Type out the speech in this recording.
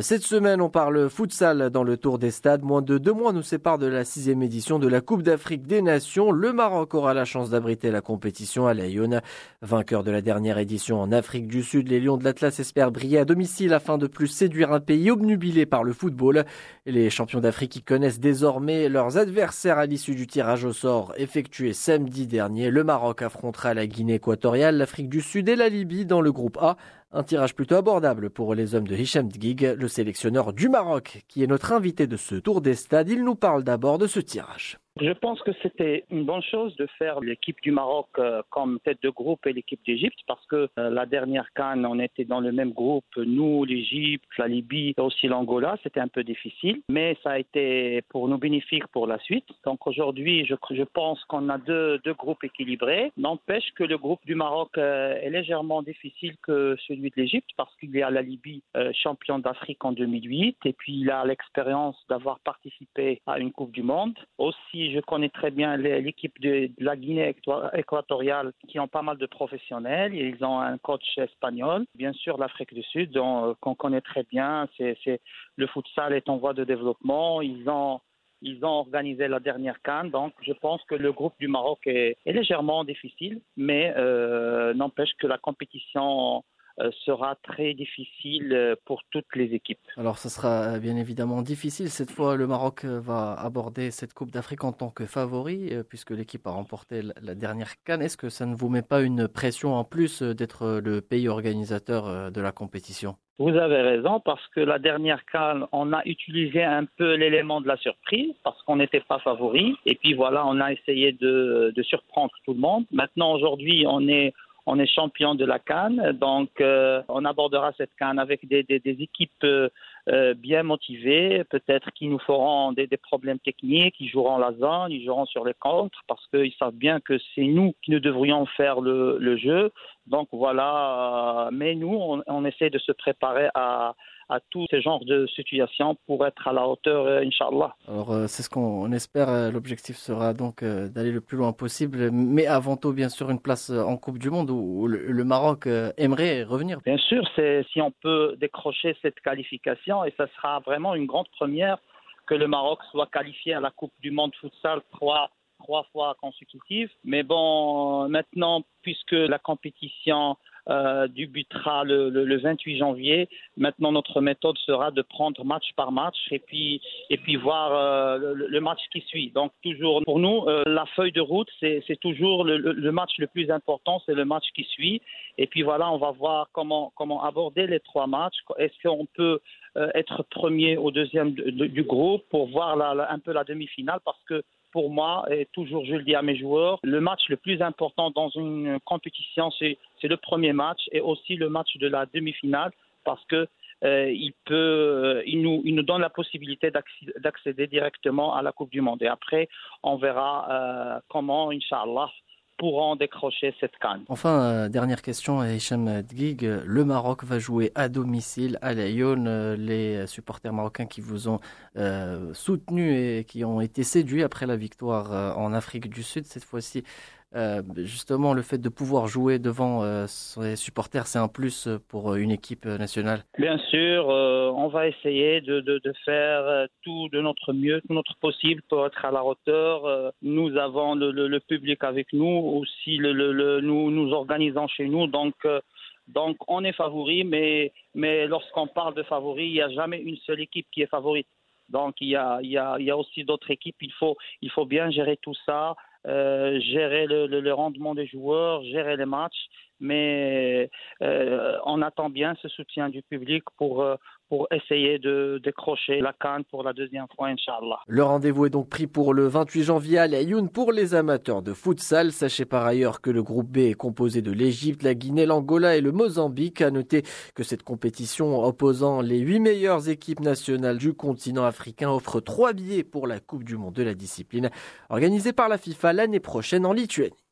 Cette semaine, on parle futsal dans le Tour des Stades. Moins de deux mois nous séparent de la sixième édition de la Coupe d'Afrique des Nations. Le Maroc aura la chance d'abriter la compétition à Lyon. Vainqueur de la dernière édition en Afrique du Sud, les Lions de l'Atlas espèrent briller à domicile afin de plus séduire un pays obnubilé par le football. Les champions d'Afrique connaissent désormais leurs adversaires à l'issue du tirage au sort effectué samedi dernier. Le Maroc affrontera la Guinée équatoriale, l'Afrique du Sud et la Libye dans le groupe A. Un tirage plutôt abordable pour les hommes de Hicham Dgig, le sélectionneur du Maroc, qui est notre invité de ce tour des stades. Il nous parle d'abord de ce tirage. Je pense que c'était une bonne chose de faire l'équipe du Maroc euh, comme tête de groupe et l'équipe d'Égypte parce que euh, la dernière canne, on était dans le même groupe, nous, l'Égypte, la Libye et aussi l'Angola. C'était un peu difficile, mais ça a été pour nous bénéfique pour la suite. Donc aujourd'hui, je, pense qu'on a deux, deux, groupes équilibrés. N'empêche que le groupe du Maroc euh, est légèrement difficile que celui de l'Égypte parce qu'il y a la Libye champion d'Afrique en 2008 et puis il a l'expérience d'avoir participé à une Coupe du Monde. Aussi, je connais très bien l'équipe de, la Guinée équatoriale qui ont pas mal de professionnels. Ils ont un coach espagnol. Bien sûr, l'Afrique du Sud, euh, qu'on connaît très bien. Le futsal est en voie de développement. Ils ont organisé la dernière canne, donc je pense que le groupe du Maroc est, légèrement difficile, mais euh, n'empêche que la compétition sera très difficile euh, pour toutes les équipes. Alors ce sera euh, bien évidemment difficile. Cette fois, le Maroc va aborder cette Coupe d'Afrique en tant que favori, puisque l'équipe a remporté la dernière canne. Est-ce que ça ne vous met pas une pression en plus d'être le pays organisateur de la compétition? Vous avez raison, parce que la dernière canne, on a utilisé un peu l'élément de la surprise, parce qu'on n'était pas favori. Et puis voilà, on a essayé de, de surprendre tout le monde. Maintenant, aujourd'hui, on est on est champion de la Cannes, donc euh, on abordera cette Cannes avec des, équipes euh, bien motivées, peut-être qui nous feront des, problèmes techniques, ils joueront la zone, ils joueront sur les contres, parce qu'ils savent bien que c'est nous qui nous devrions faire le, jeu. Donc voilà, mais nous, on essaie de se préparer à, à tous ces genres de situations pour être à la hauteur, euh, Inch'Allah. Alors, euh, c'est ce qu'on espère. L'objectif sera donc d'aller le plus loin possible, mais avant tout, bien sûr, une place en Coupe du Monde où le Maroc aimerait revenir. Bien sûr, c'est si on peut décrocher cette qualification, et ça sera vraiment une grande première que le Maroc soit qualifié à la Coupe du Monde futsal trois trois fois consécutives. Mais bon, maintenant, puisque la compétition euh, débutera le, le, 28 janvier. Maintenant, notre méthode sera de prendre match par match et puis, et puis voir euh, le, match qui suit. Donc, toujours pour nous, euh, la feuille de route, c'est toujours le, le, match le plus important, c'est le match qui suit. Et puis voilà, on va voir comment, comment aborder les trois matchs. Est-ce qu'on peut euh, être premier au deuxième du groupe pour voir la, un peu la demi-finale? Parce que pour moi, et toujours je le dis à mes joueurs, le match le plus important dans une compétition, c'est le premier match et aussi le match de la demi-finale parce que euh, il peut, euh, il nous, donne la possibilité d'accéder directement à la Coupe du Monde. Et après, on verra euh, comment, Inch'Allah, pourront décrocher cette canne. Enfin, euh, dernière question à Hicham. Le Maroc va jouer à domicile à. Euh, les supporters marocains qui vous ont euh, soutenu et qui ont été séduits après la victoire en Afrique du Sud cette fois-ci euh, justement, le fait de pouvoir jouer devant euh, ses supporters, c'est un plus pour euh, une équipe nationale Bien sûr, on va essayer de, faire tout de notre mieux, tout notre possible pour être à la hauteur. nous avons le, public avec nous, aussi nous nous organisons chez nous, donc on est favori, mais, lorsqu'on parle de favori, il n'y a jamais une seule équipe qui est favorite. Donc il y a aussi d'autres équipes, il faut, il faut bien gérer tout ça. Euh, gérer le, le, le, rendement des joueurs, gérer les matchs, mais euh, on attend bien ce soutien du public pour, euh, pour essayer de décrocher la canne pour la deuxième fois, Inch'Allah. Le rendez-vous est donc pris pour le 28 janvier à Laayoune pour les amateurs de futsal. Sachez par ailleurs que le groupe B est composé de l'Égypte, la Guinée, l'Angola et le Mozambique. À noter que cette compétition opposant les huit meilleures équipes nationales du continent africain offre trois billets pour la Coupe du Monde de la discipline, organisée par la FIFA l'année prochaine en Lituanie.